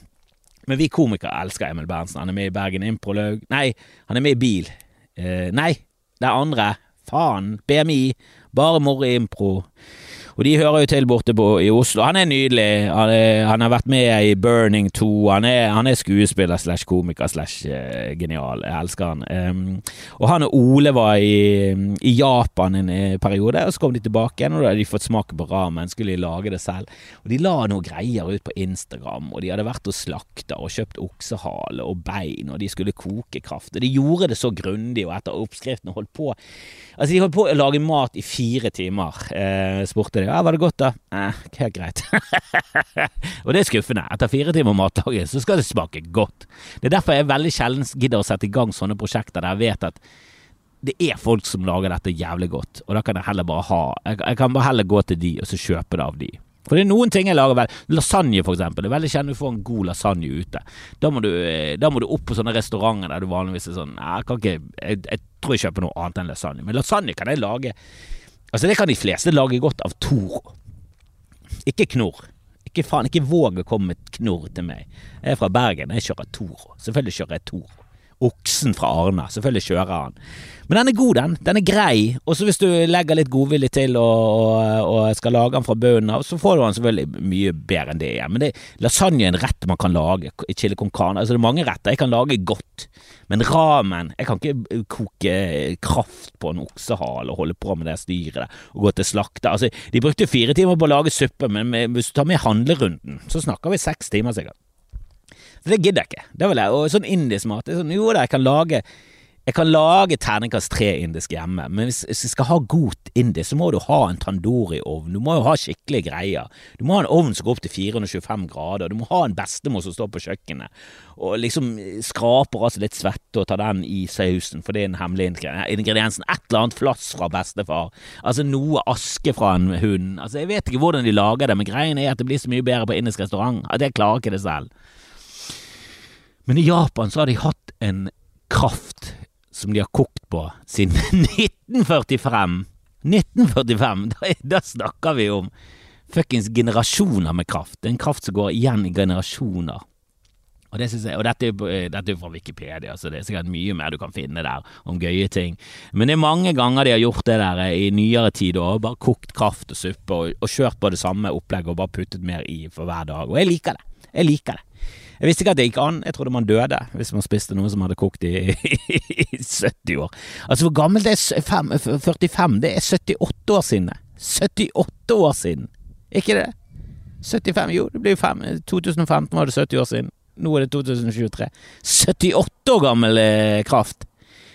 men vi komikere elsker Emil Berntsen. Han er med i Bergen Improlaug. Nei, han er med i Bil. Eh, nei, det er andre. Faen. BMI. Bare moro impro. Og de hører jo til borte på, i Oslo. Han er nydelig. Han, er, han, har vært med i Burning 2. Han er, han er skuespiller slash komiker slash uh, genial. Jeg elsker han. Um, og han og Ole var i, i, Japan en eh, periode, og så kom de tilbake igjen, og da hadde de fått smake på ramen. Skulle de lage det selv. Og de la noen greier ut på Instagram, og de hadde vært og slakta og kjøpt oksehale og bein, og de skulle koke kraft. Og de gjorde det så grundig, og etter oppskriften holdt på Altså, de holdt på å lage mat i fire timer. Eh, spurte de ja, var det godt, da? Eh, helt greit. og det er skuffende. Etter fire timer matlaging så skal det smake godt. Det er derfor jeg veldig sjelden gidder å sette i gang sånne prosjekter der jeg vet at det er folk som lager dette jævlig godt, og da kan jeg heller bare ha Jeg, jeg kan bare heller gå til de og så kjøpe det av de. For det er noen ting jeg lager vel. Lasagne, for eksempel. Det er veldig sjelden du får en god lasagne ute. Da må, du, eh, da må du opp på sånne restauranter der du vanligvis er sånn Jeg kan ikke jeg, jeg tror jeg kjøper noe annet enn lasagne. Men lasagne kan jeg lage Altså, det kan de fleste lage godt av Toro. Ikke Knorr. Ikke faen, ikke våg å komme med Knorr til meg. Jeg er fra Bergen, jeg kjører Toro. Selvfølgelig kjører jeg Toro. Oksen fra Arna. Selvfølgelig kjører han. Men den er god, den. Den er grei. Og så hvis du legger litt godvilje til og, og, og, skal lage den fra bunnen av, så får du den selvfølgelig mye bedre enn det igjen. Men det, lasagne er en rett man kan lage. Chili con carne. Altså det er mange retter jeg kan lage godt. Men ramen Jeg kan ikke koke kraft på en oksehale og holde på med det styret der og gå til slakter. Altså, de brukte fire timer på å lage suppe, men hvis du tar med handlerunden, så snakker vi seks timer sikkert. Så det gidder jeg ikke. Det vil jeg. Og sånn indisk mat sånn, Jo da, jeg kan lage jeg kan lage terningkast tre indisk hjemme, men hvis, jeg skal ha god indisk, så må du ha en tandoori-ovn. Du må jo ha skikkelige greier. Du må ha en ovn som går opp til 425 grader. Du må ha en bestemor som står på kjøkkenet og liksom skraper altså litt svette og tar den i sausen, for det er en hemmelig ingrediensen. Et eller annet flass fra bestefar. Altså noe aske fra en hund. Altså Jeg vet ikke hvordan de lager det, men greien er at det blir så mye bedre på indisk restaurant at jeg klarer ikke det selv. Men i Japan så har de hatt en kraft som de har kokt på siden 1945. 1945! Da, da snakker vi om fuckings generasjoner med kraft. Det er en kraft som går igjen i generasjoner. Og, det jeg, og dette, er, dette, er fra Wikipedia, så det er sikkert mye mer du kan finne der om gøye ting. Men det er mange ganger de har gjort det der i nyere tid, og bare kokt kraft og suppe og, og kjørt på det samme opplegget og bare puttet mer i for hver dag. Og jeg liker det. Jeg liker det. Jeg visste ikke at det gikk an. Jeg trodde man døde hvis man spiste noe som hadde kokt i, i 70 år. Altså, hvor gammelt er 45? Det er 78 år siden. 78 år siden! Ikke det? 75, jo, det blir 5. 2015 var det 70 år siden. Nå er det 2023. 78 år gammel eh, kraft!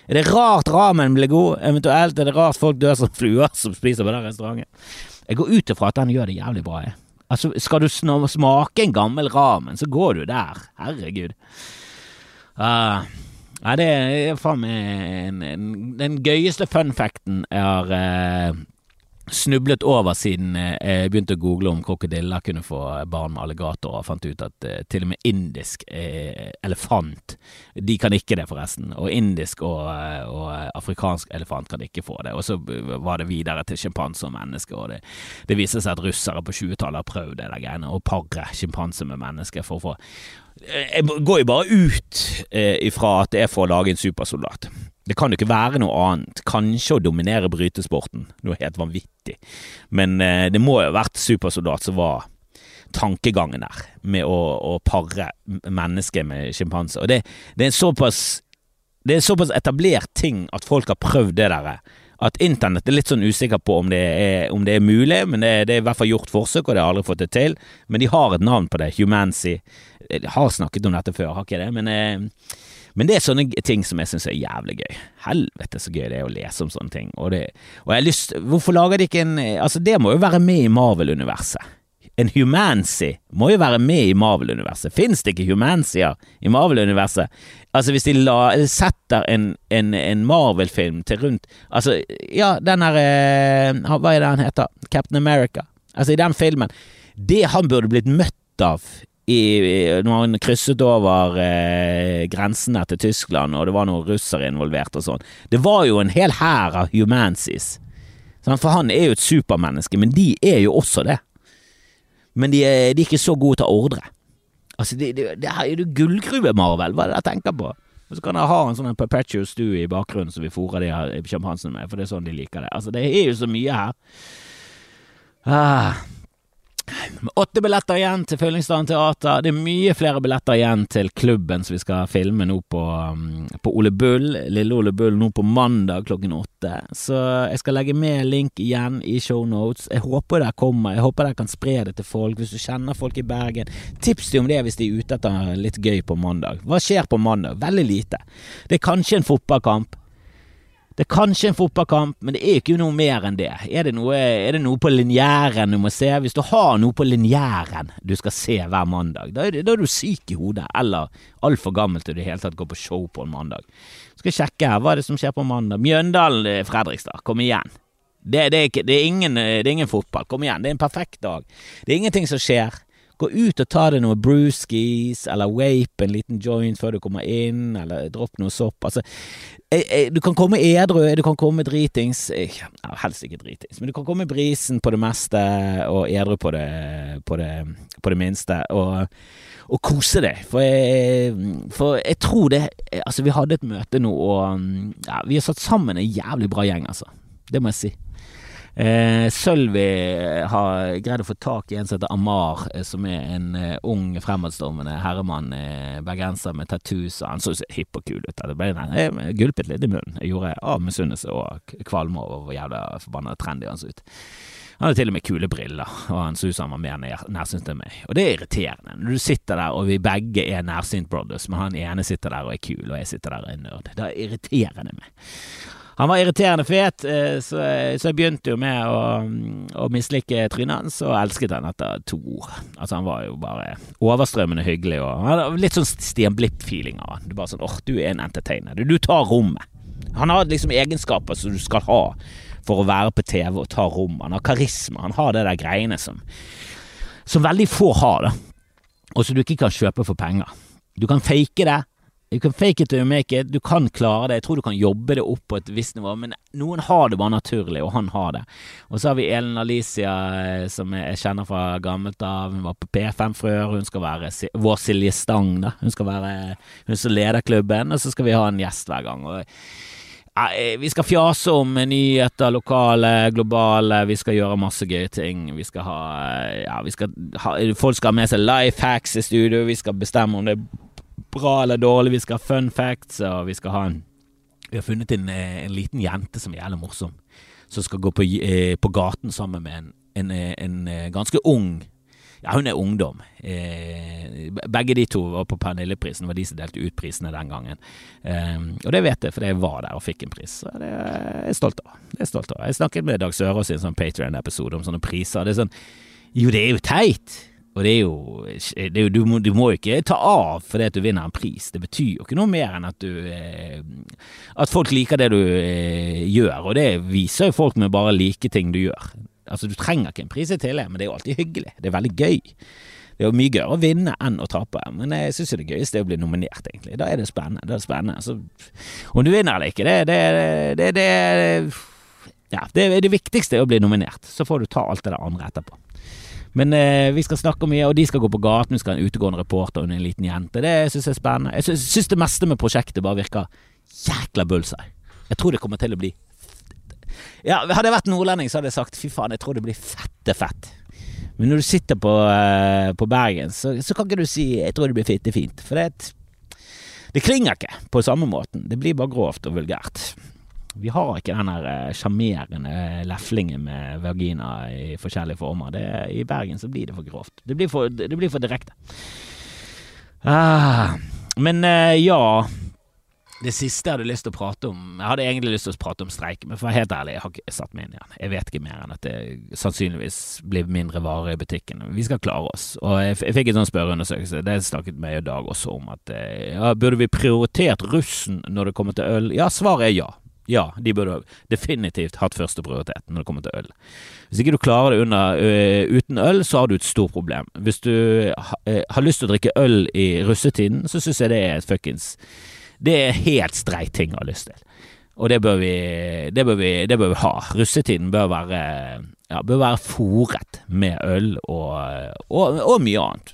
Er det rart ramen blir god? Eventuelt er det rart folk dør som fluer som spiser på den restauranten? Jeg går ut ifra at den gjør det jævlig bra, jeg. Altså, skal du smake en gammel ramen, så går du der. Herregud. Uh, nei, det er faen meg den gøyeste fun facten jeg har uh, snublet over siden jeg begynte å google om krokodiller kunne få barn med alligatorer, og fant ut at uh, til og med indisk uh, elefant De kan ikke det, forresten. Og indisk og, og, afrikansk elefant kan ikke få det. Og så var det videre til sjimpanse og menneske, og det, det viser seg at russere på 20-tallet har prøvd det der greiene, å pare sjimpanse med mennesker for å få Jeg går jo bare ut ifra at det er for å lage en supersoldat. Det kan jo ikke være noe annet. Kanskje å dominere brytesporten, noe helt vanvittig. Men eh, det må jo ha vært supersoldat som var tankegangen der, med å, å pare mennesker med sjimpanse. Og det, det, er såpass Det er en såpass etablert ting at folk har prøvd det der. At internett er litt sånn usikker på om det er, om det er mulig, men det, det, er i hvert fall gjort forsøk, og det har aldri fått det til. Men de har et navn på det, Humancy. Jeg har snakket om dette før, har ikke det? Men eh, men det er sånne ting som jeg syns er jævlig gøy. Helvete så gøy det er å lese om sånne ting. Og, det, og jeg har lyst Hvorfor lager de ikke en Altså, det må jo være med i Marvel-universet. En Humancy må jo være med i Marvel-universet. Fins det ikke Humancier i Marvel-universet? Altså, hvis de la, setter en, en, en Marvel-film til rundt Altså, ja, den her eh, Hva er det han heter? Captain America. Altså, i den filmen. Det han burde blitt møtt av i, når han krysset over eh, grensene til Tyskland, og det var noen russere involvert og sånn. Det var jo en hel hær av humansis. For han er jo et supermenneske, men de er jo også det. Men de er, de er ikke så gode til å ordre. Altså, det, det, det er jo gullgruve, Marvel, hva er det jeg tenker på? Og så kan jeg ha en sånn perpetual stew i bakgrunnen som vi fôrer de her sjampansene med, for det er sånn de liker det. Altså, det er jo så mye her. Ah. Åtte billetter igjen til Fyllingsdalen teater. Det er mye flere billetter igjen til klubben som vi skal filme nå på, um, på Ole Bull, Lille Ole Bull, nå på mandag klokken åtte. Så jeg skal legge med link igjen i shownotes. Jeg håper det kommer. Jeg håper dere kan spre det til folk. Hvis du kjenner folk i Bergen, tips dem om det hvis de er ute etter litt gøy på mandag. Hva skjer på mandag? Veldig lite. Det er kanskje en fotballkamp. Det er kanskje en fotballkamp, men det er ikke noe mer enn det. Er det noe, er det noe på linjæren du må se? Hvis du har noe på linjæren du skal se hver mandag, da er, det, da er du syk i hodet, eller altfor gammel til i det hele tatt går på show på en mandag. Skal jeg sjekke her, hva er det som skjer på mandag? Mjøndalen, eh, kom igjen. Det, det, er ikke, det, er ingen, eh, det er ingen fotball, kom igjen, det er en perfekt dag. Det er ingenting som skjer. Gå ut og ta deg noe brewskis, eller wape en liten joint før du kommer inn, eller dropp noe sopp. Altså, eh, eh, du kan komme edru, du kan komme dritings ja, Helst ikke dritings, men du kan komme brisen på det meste, og edru på det, på det, på det minste. og og kose deg. For jeg, for jeg, tror det Altså, vi hadde et møte nå, og ja, vi har satt sammen en jævlig bra gjeng, altså. Det må jeg si. Eh, Sølvi har greid å få tak i en som heter Amar, eh, som er en eh, ung, fremadstormende herremann, eh, bergenser med tattoos, han så hipp og kul ut. Det ble, jeg gulpet litt i munnen. Jeg gjorde av misunnelse og kvalme over hvor jævla forbanna trendy han så ut. Han hadde til og med kule briller, og han så ut som han var mer nærsynt enn meg. Og det er irriterende. Når du sitter der, og vi begge er nærsynt brothers, men han ene sitter der og er kul, og jeg sitter der og er nerd. Det irriterer meg. Han var irriterende fet, eh, så, så jeg begynte jo med å, å mislike trynet hans, og elsket han etter to ord. Altså, han var jo bare overstrømmende hyggelig, og han hadde litt sånn Stian Blipp-feeling av han. Du bare sånn åh, du er en entertainer. Du, du tar rommet. Han har liksom egenskaper som du skal ha for å være på TV og ta rom. Han har karisma, han har det der greiene som, som veldig få har, da. Og som du ikke kan kjøpe for penger. Du kan fake det, You can fake it to make it. Du kan klare det. Jeg tror du kan jobbe det opp på et visst nivå, men noen har det bare naturlig, og han har det. Og så har vi Elen Alicia, eh, som jeg kjenner fra gammelt av. Hun var på P5 før. Hun skal være vår Silje Stang, da. Hun skal være hun som leder klubben, og så skal vi ha en gjest hver gang. Og eh, vi skal fjase om nyheter, lokale, globale. Vi skal gjøre masse gøye ting. Vi skal ha Ja, vi skal ha Folk skal ha med seg life hacks i studio. Vi skal bestemme om det er bra eller dårlig, vi skal ha fun facts, og vi skal ha en Vi har funnet en, eh, en liten jente som er jævlig morsom, som skal gå på, eh, på gaten sammen med en, en, eh, en, ganske ung ja, hun er ungdom. Eh, begge de to var på Pernilleprisen, var de som delte ut prisene den gangen. Eh, og det vet jeg, for jeg var der og fikk en pris. Så det er jeg stolt av. Det er stolt av. Jeg snakket med Dag Sørås i en sånn Patrion-episode om sånne priser. Det er sånn Jo, det er jo teit! Og det er jo, det er jo du, må, du, må, jo ikke ta av fordi at du vinner en pris. Det betyr jo ikke noe mer enn at du eh, At folk liker det du eh, gjør, og det viser jo folk med bare like ting du gjør. Altså, du trenger ikke en pris i tillegg, men det er jo alltid hyggelig. Det er veldig gøy. Det er jo mye gøyere å vinne enn å tape, men jeg syns det gøyeste er å bli nominert, egentlig. Da er det spennende. Det er spennende. Så, om du vinner eller ikke, det, det, det, det ja, det, det viktigste er å bli nominert. Så får du ta alt det der andre etterpå. Men eh, vi skal snakke mye, og de skal gå på gaten. Vi skal ha en utegående reporter og en liten jente. Det syns jeg er spennende. Jeg syns det meste med prosjektet bare virker jækla bullseye. Jeg tror det kommer til å bli Ja, Hadde jeg vært nordlending, så hadde jeg sagt fy faen, jeg tror det blir fette fett. Men når du sitter på, eh, på Bergen, så, så, kan ikke du si 'jeg tror det blir fitte fint'. For det, det klinger ikke på samme måten. Det blir bare grovt og vulgært. Vi har ikke den der sjarmerende leflingen med vagina i forskjellige former. Det, I Bergen så blir det for grovt. Det blir for, det blir for direkte. Ah, men uh, ja det siste jeg hadde lyst til å prate om Jeg hadde egentlig lyst til å prate om streik, men for å være helt ærlig, jeg har ikke satt meg inn igjen. Jeg vet ikke mer enn at det sannsynligvis blir mindre varer i butikken. Vi skal klare oss. Og jeg, jeg fikk en sånn spørreundersøkelse, det snakket meg i dag også om, at eh, ja, burde vi prioritert russen når det kommer til øl? Ja, svaret er ja. Ja, de burde definitivt hatt første prioritet når det kommer til øl. Hvis ikke du klarer det under, uh, uten øl, så har du et stort problem. Hvis du ha, uh, har lyst til å drikke øl i russetiden, så syns jeg det er et fuckings det er helt streit ting å ha lyst til. Og det bør vi, det bør vi, det bør vi ha. Russetiden bør være, ja, bør være fòret med øl og, og, og mye annet.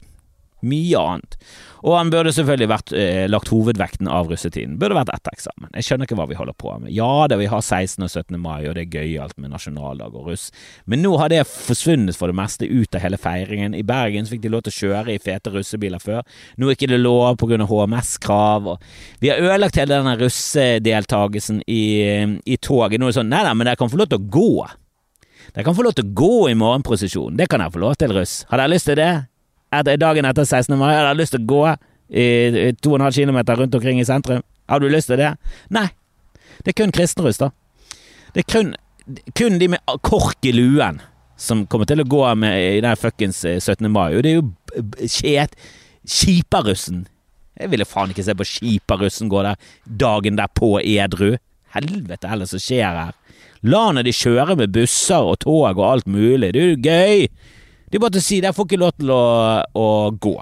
Mye annet. Og han burde selvfølgelig vært eh, lagt hovedvekten av russetiden. Burde vært etter eksamen. Jeg skjønner ikke hva vi holder på med. Ja da, vi har 16. og 17. mai, og det er gøyalt med nasjonaldag og russ, men nå har det forsvunnet for det meste ut av hele feiringen. I Bergen fikk de lov til å kjøre i fete russebiler før. Nå er ikke det lov pga. HMS-krav. Vi har ødelagt hele denne russedeltakelsen i, i toget. Nå er det sånn Nei da, men dere kan få lov til å gå. Dere kan få lov til å gå i morgenprosesjon. Det kan dere få lov til, russ. Har dere lyst til det? Etter, dagen etter 16. mai Har du lyst til å gå i 2,5 km rundt omkring i sentrum. Har du lyst til det? Nei. Det er kun kristenruss, da. Det er kun, kun de med kork i luen som kommer til å gå med i den fuckings 17. Eh, mai. Og det er jo kjet... Skiparussen. Jeg ville faen ikke se på Skiparussen gå der dagen derpå edru. Helvete heller som skjer her. La nå de kjøre med busser og tog og alt mulig. Det er jo gøy. Det er bare til å si dere får ikke lov til å, å gå.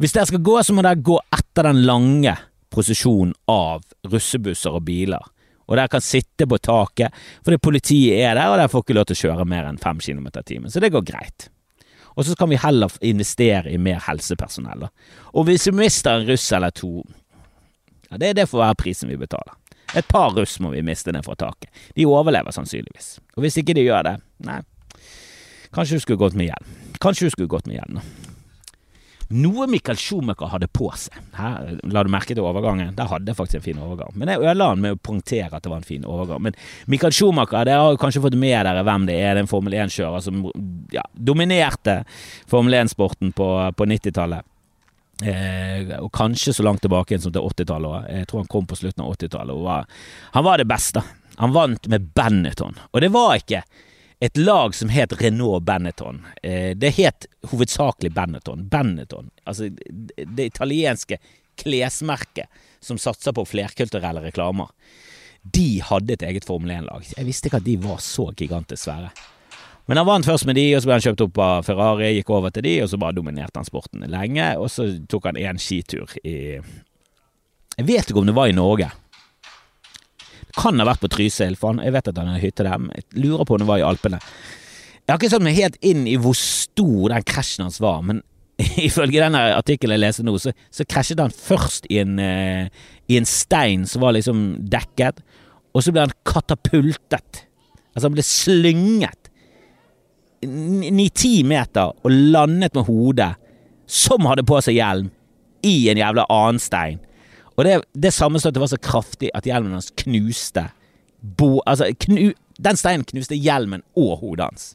Hvis dere skal gå, så må dere gå etter den lange prosesjonen av russebusser og biler. Og dere kan sitte på taket, fordi politiet er der, og dere får ikke lov til å kjøre mer enn 5 km i timen. Så det går greit. Og så kan vi heller investere i mer helsepersonell. Og hvis vi mister en russ eller to, ja, det, det får være prisen vi betaler. Et par russ må vi miste ned fra taket. De overlever sannsynligvis. Og hvis ikke de gjør det, nei, Kanskje hun skulle gått med hjelm. Kanskje hun skulle gått med hjelm. Noe Michael Schumacher hadde på seg. Her, la du merke til overgangen? Der hadde jeg faktisk en fin overgang. Men jeg ødela han med å poengtere at det var en fin overgang. Men Michael Schumacher, det har kanskje fått med dere hvem det er. Det er en Formel 1-kjører som ja, dominerte Formel 1-sporten på, på 90-tallet. Eh, og kanskje så langt tilbake som til 80-tallet. Jeg tror han kom på slutten av 80-tallet. Han var det beste. Han vant med Benetton. Og det var ikke et lag som het Renault Benetton. Eh, det het hovedsakelig Benetton. Benetton, altså det italienske klesmerket som satser på flerkulturelle reklamer. De hadde et eget Formel 1-lag. Jeg visste ikke at de var så gigantisk svære. Men han vant først med de, og så ble han kjøpt opp av Ferrari, gikk over til de, og så bare dominerte han sporten lenge. Og så tok han én skitur i Jeg vet ikke om det var i Norge. Kan ha vært på Trysil, for jeg vet at han har hytte der. Jeg lurer på om det var i Alpene. Jeg har ikke satt meg helt inn i hvor stor den krasjen hans var, men ifølge denne artikkelen jeg leser nå, så, så krasjet han først i en, uh, i en stein som var liksom dekket, og så ble han katapultet. Altså, han ble slynget ni-ti meter og landet med hodet, som hadde på seg hjelm, i en jævla annen stein. Og det, det sammenstøtet var så kraftig at hjelmen hans knuste bo, altså, knu, Den steinen knuste hjelmen og hodet hans.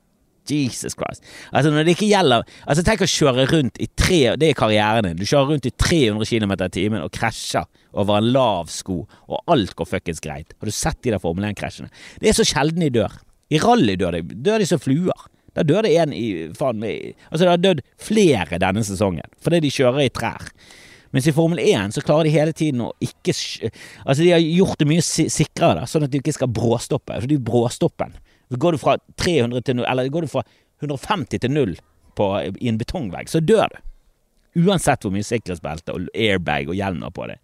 Jesus Christ. Altså når det ikke gjelder Altså Tenk å kjøre rundt i tre Det er karrieren din. Du kjører rundt i 300 km i timen og krasjer over en lav sko, og alt går fuckings greit. Har du sett de der Formel 1-krasjene? Det er så sjelden de dør. I rally dør de, dør de som fluer. Da dør det en i faen meg Altså, det har dødd flere denne sesongen fordi de kjører i trær. Mens i Formel 1 så klarer de hele tiden å ikke Altså, de har gjort det mye sikrere, da, sånn at de ikke skal bråstoppe. Det er bråstoppen. Går du fra 300 til 0, eller går du fra 150 til 0 på, i en betongvegg, så dør du. Uansett hvor mye sikkerhetsbelte og airbag og hjelm du har på deg.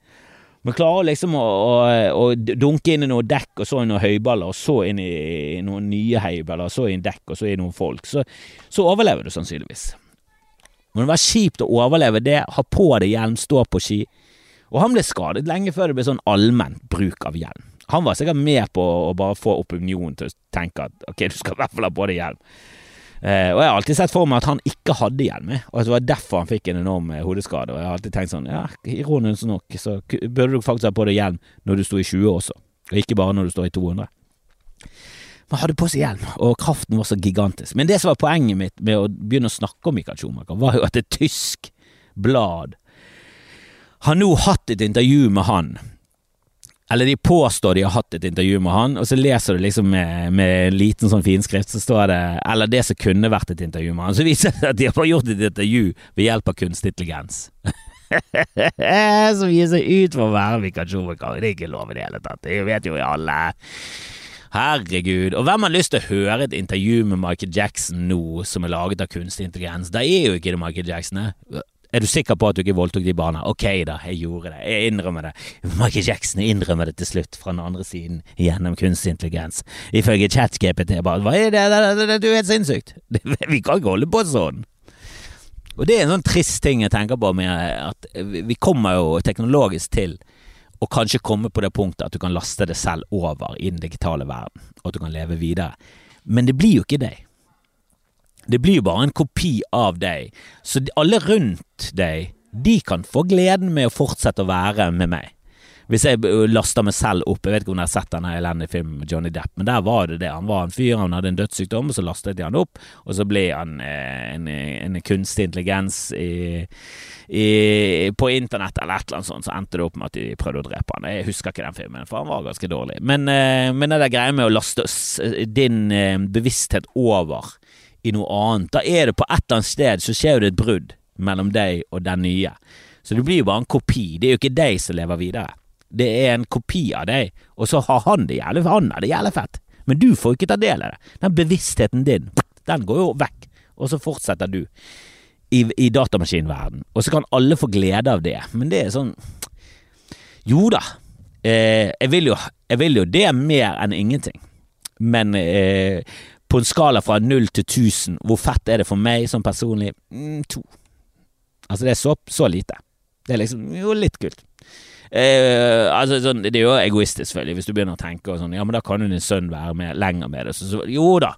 Men klarer liksom å, å, å, dunke inn i noen dekk, og så i noen høyballer, og så inn i noen nye høyballer, og så i en dekk, og så i noen folk, så, så overlever du sannsynligvis. Men det var kjipt å overleve det, ha på deg hjelm, stå på ski. Og han ble skadet lenge før det ble sånn allment bruk av hjelm. Han var sikkert med på å bare få opinionen til å tenke at ok, du skal i hvert fall ha på deg hjelm. Eh, og jeg har alltid sett for meg at han ikke hadde hjelm, og at det var derfor han fikk en enorm eh, hodeskade. Og jeg har alltid tenkt sånn, ja, ironisk nok, så burde du faktisk ha på deg hjelm når du sto i 20 også, og ikke bare når du står i 200. Man hadde på seg hjelm, og kraften var så gigantisk. Men det som var poenget mitt med å begynne å snakke om Michael Schumacher, var jo at et tysk blad har nå hatt et intervju med han eller de påstår de har hatt et intervju med han, og så leser du liksom med, med liten sånn finskrift, så står det Eller det som kunne vært et intervju med han. Så viser det at de har gjort et intervju ved hjelp av kunstig intelligens. som gir seg ut for å være Mikael Det er ikke lov i det hele tatt. Det vet jo alle. Herregud. Og hvem har lyst til å høre et intervju med Michael Jackson nå som er laget av kunstig intelligens? Da er jo ikke det Michael Jackson. Er du sikker på at du ikke voldtok de barna? Ok, da, jeg gjorde det. Jeg innrømmer det. Michael Jackson innrømmer det til slutt, fra den andre siden, gjennom kunstig intelligens. Ifølge ChatGPT bare Hva er det? det, det, er helt sinnssykt. Vi kan ikke holde på sånn. Og det er en sånn trist ting jeg tenker på med at vi kommer jo teknologisk til å kanskje komme på det punktet at du kan laste det selv over i den digitale verden, og at du kan leve videre. Men det blir jo ikke deg. Det blir jo bare en kopi av deg, så alle rundt deg, de kan få gleden med å fortsette å være med meg. Hvis jeg laster meg selv opp Jeg vet ikke om dere har sett denne elendige filmen med Johnny Depp, men der var det det. Han var en fyr, han hadde en dødssykdom, og så lastet de han opp, og så ble han eh, en, en, kunstig intelligens i, i, på internett eller et eller annet sånt, så endte det opp med at de prøvde å drepe han. Jeg husker ikke den filmen, for han var ganske dårlig. Men, eh, men det der greia med å laste din eh, bevissthet over i noe annet. Da er det på et eller annet sted så skjer det et brudd mellom deg og den nye. Så det blir jo bare en kopi. Det er jo ikke deg som lever videre. Det er en kopi av deg, og så har han det jævlig Han har det jævlig fett, men du får ikke ta del av det. Den bevisstheten din, den går jo vekk, og så fortsetter du i, i datamaskinverden. Og så kan alle få glede av det, men det er sånn Jo da, eh, jeg, vil jo, jeg vil jo det mer enn ingenting. Men eh, på en skala fra null til 1000, hvor fett er det for meg som personlig? Mm, to. Altså, det er så, så, lite. Det er liksom jo litt kult. Eh, altså, sånn, det er jo egoistisk, selvfølgelig, hvis du begynner å tenke sånn, ja, men da kan jo din sønn være med lenger med det. Så, så, jo da.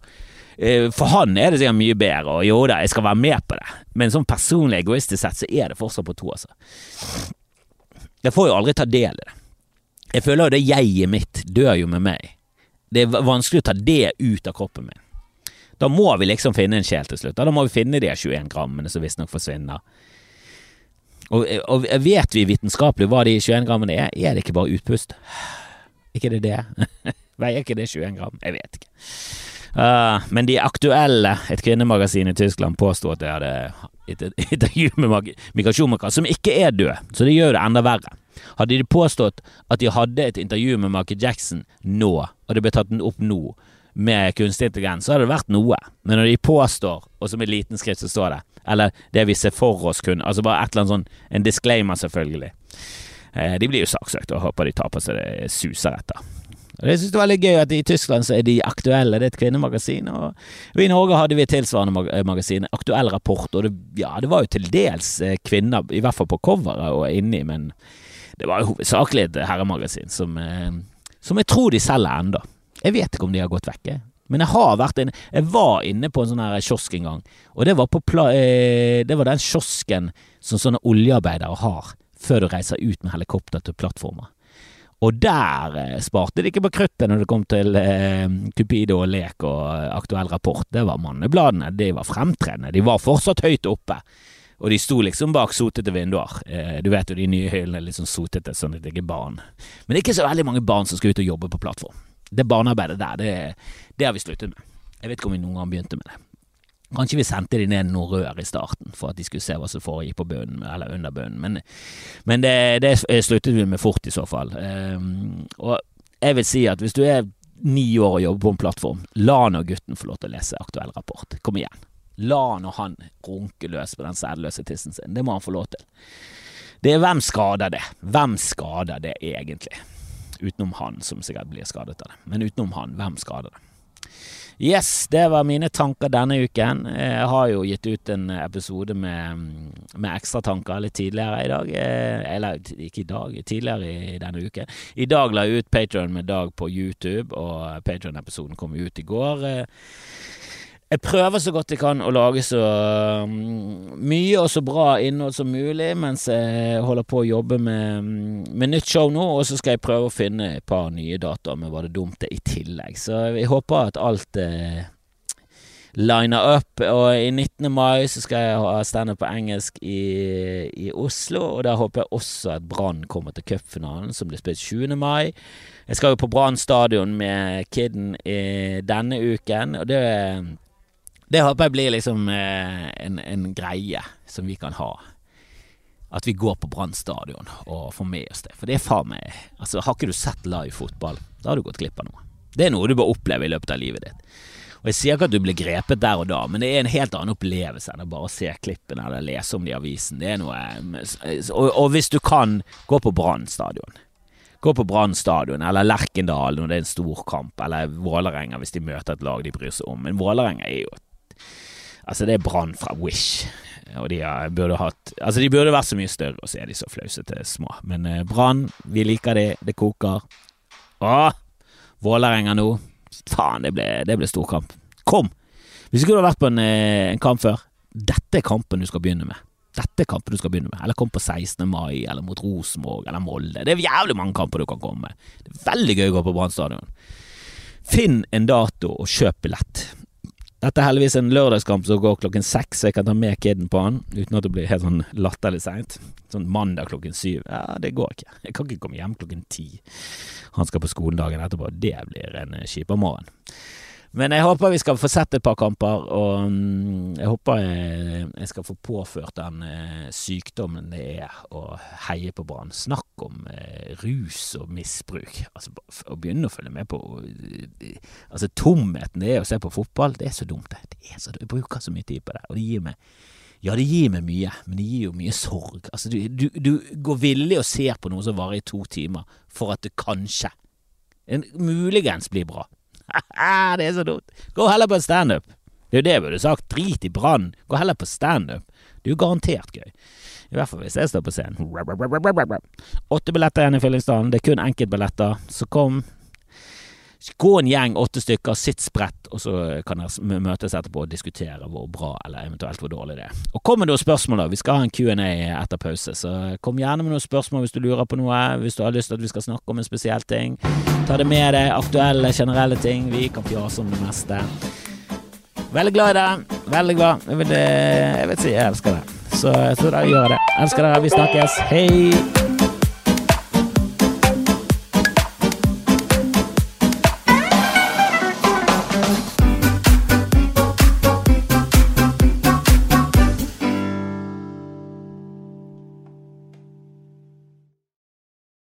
Eh, for han er det sikkert mye bedre, og jo da, jeg skal være med på det. Men sånn personlig egoistisk sett, så er det fortsatt på to, altså. Jeg får jo aldri ta del i det. Jeg føler jo det jeget mitt dør jo med meg. Det er vanskelig å ta det ut av kroppen min. Da må vi liksom finne en sjel til slutt. Da må vi finne de 21 grammene som visstnok forsvinner. Og, og, vet vi vitenskapelig hva de 21 grammene er? Er det ikke bare utpust? Ikke det det? Veier ikke det 21 gram? Jeg vet ikke. Uh, men de aktuelle, et kvinnemagasin i Tyskland, påsto at jeg hadde et intervju med Mikael Schumacher, som ikke er død, så det gjør det enda verre. Hadde de påstått at de hadde et intervju med Michael Jackson nå, og det ble tatt opp nå, med kunstig intelligens, så hadde det vært noe. Men når de påstår, og som i liten skrift så står det, eller det vi ser for oss kun, altså bare et eller annet sånn, en disclaimer selvfølgelig. Eh, de blir jo saksøkt, og håper de taper seg det suser etter. Og det synes jeg var veldig gøy at i Tyskland så er de aktuelle, det er et kvinnemagasin. Og i Norge hadde vi et tilsvarende eh, magasin, Aktuell rapport, og det, ja, det var jo til dels eh, kvinner, i hvert fall på coveret og inni, men det var jo hovedsakelig et herremagasin som, som jeg tror de selger enda. Jeg vet ikke om de har gått vekk, men jeg har vært inne Jeg var inne på en sånn her kiosk en gang, og det var, pla, eh, det var den kiosken som sånne oljearbeidere har før du reiser ut med helikopter til plattformer. Og der eh, sparte de ikke på kruttet når det kom til eh, Cupido og Lek og Aktuell rapport. Det var mannebladene. De var fremtredende. De var fortsatt høyt oppe. Og de sto liksom bak sotete vinduer. Eh, du vet jo de nye hyllene er litt sånn sotete, sånn at det ikke er barn. Men det er ikke så veldig mange barn som skal ut og jobbe på plattform det barnearbeidet der, det, det har vi sluttet med. Jeg vet ikke om vi noen gang begynte med det. Kanskje vi sendte de ned noen rør i starten for at de skulle se hva som foregikk på bunnen, eller under bunnen, men, men det, det, sluttet vi med fort i så fall. Um, og jeg vil si at hvis du er ni år og jobber på en plattform, la nå gutten få lov til å lese aktuell rapport. Kom igjen. La nå han runke løs på den sædløse tissen sin. Det må han få lov til. Det er hvem skader det? Hvem skader det egentlig? Utenom han, som sikkert blir skadet av det. Men utenom han, hvem skader det? Yes, det var mine tanker denne uken. Jeg har jo gitt ut en episode med, med ekstratanker litt tidligere i dag. Eh, eller ikke i dag, tidligere i denne uken. I dag la jeg ut Patron med Dag på YouTube, og Patron-episoden kom ut i går. Jeg prøver så godt jeg kan å lage så mm, mye og så bra innhold som mulig mens jeg holder på å jobbe med, mm, med nytt show nå, og så skal jeg prøve å finne et par nye datoer med Var det dumt det i tillegg. Så jeg håper at alt eh, liner up. Og i 19. mai så skal jeg ha standup på engelsk i, i, Oslo, og der håper jeg også at Brann kommer til cupfinalen, som blir spilt 20. mai. Jeg skal jo på Brann stadion med Kidden i denne uken, og det det håper jeg blir liksom eh, en, en, greie som vi kan ha. At vi går på Brann stadion og får med oss det. For det er faen meg Altså, har ikke du sett live fotball, da har du gått glipp av noe. Det er noe du bør oppleve i løpet av livet ditt. Og Jeg sier ikke at du blir grepet der og da, men det er en helt annen opplevelse enn å bare se klippene eller lese om det i avisen. Det er noe Og, og hvis du kan, gå på Brann stadion. Gå på Brann stadion eller Lerkendal når det er en stor kamp, eller Vålerenga hvis de møter et lag de bryr seg om. Men Vålerenga er jo et Altså, det er Brann fra Wish, og de burde hatt Altså, de burde vært så mye større, og så er de så flausete små. Men eh, Brann, vi liker de, det koker. Å! Vålerenga nå. Faen, det ble, det ble storkamp. Kom! Hvis ikke du har vært på en, eh, en kamp før, dette er kampen du skal begynne med. Dette er kampen du skal begynne med. Eller kom på 16. mai, eller mot Rosenborg, eller Molde. Det er jævlig mange kamper du kan komme med. Det er veldig gøy å gå på Brann stadion. Finn en dato og kjøp billett. Dette er heldigvis en lørdagskamp som går klokken seks, så jeg kan ta med kiden på han uten at det blir helt sånn latterlig seint. Sånn mandag klokken syv. Ja, det går ikke. Jeg kan ikke komme hjem klokken ti. Han skal på skolen dagen etterpå. Det blir en kjip morgen. Men jeg håper vi skal få sett et par kamper, og mm, jeg håper jeg, skal få påført den eh, sykdommen det er å heie på Brann. Snakk om eh, rus og misbruk. Altså, å begynne å følge med på eh, Altså, tomheten det er å se på fotball, det er så dumt, det. det så, jeg bruker så mye tid på det, og det gir meg ja, det gir meg mye, men det gir jo mye sorg. Altså, du, du, du går villig og ser på noe som varer i to timer, for at det kanskje, en, muligens, blir bra. det er så dumt. Gå heller på standup. Det er jo det jeg burde sagt. Drit i Brann. Gå heller på standup. Det er jo garantert gøy. I hvert fall hvis jeg står på scenen. Åtte billetter igjen i Fyllingsdalen. Det er kun enkeltbilletter. Så kom Gå en gjeng, åtte stykker, sitt spredt, og så kan dere møtes etterpå og diskutere hvor bra eller eventuelt hvor dårlig det er. Og kom med noen spørsmål, da. Vi skal ha en Q&A etter pause, så kom gjerne med noen spørsmål hvis du lurer på noe, hvis du har lyst til at vi skal snakke om en spesiell ting. Ta det med deg, aktuelle, generelle ting. Vi kan fjase om det meste. Veldig glad i det. Veldig glad. Jeg, vil, eh, jeg vil si jeg elsker det. Så jeg tror jeg gjør det. Elsker dere. Vi snakkes. Hei!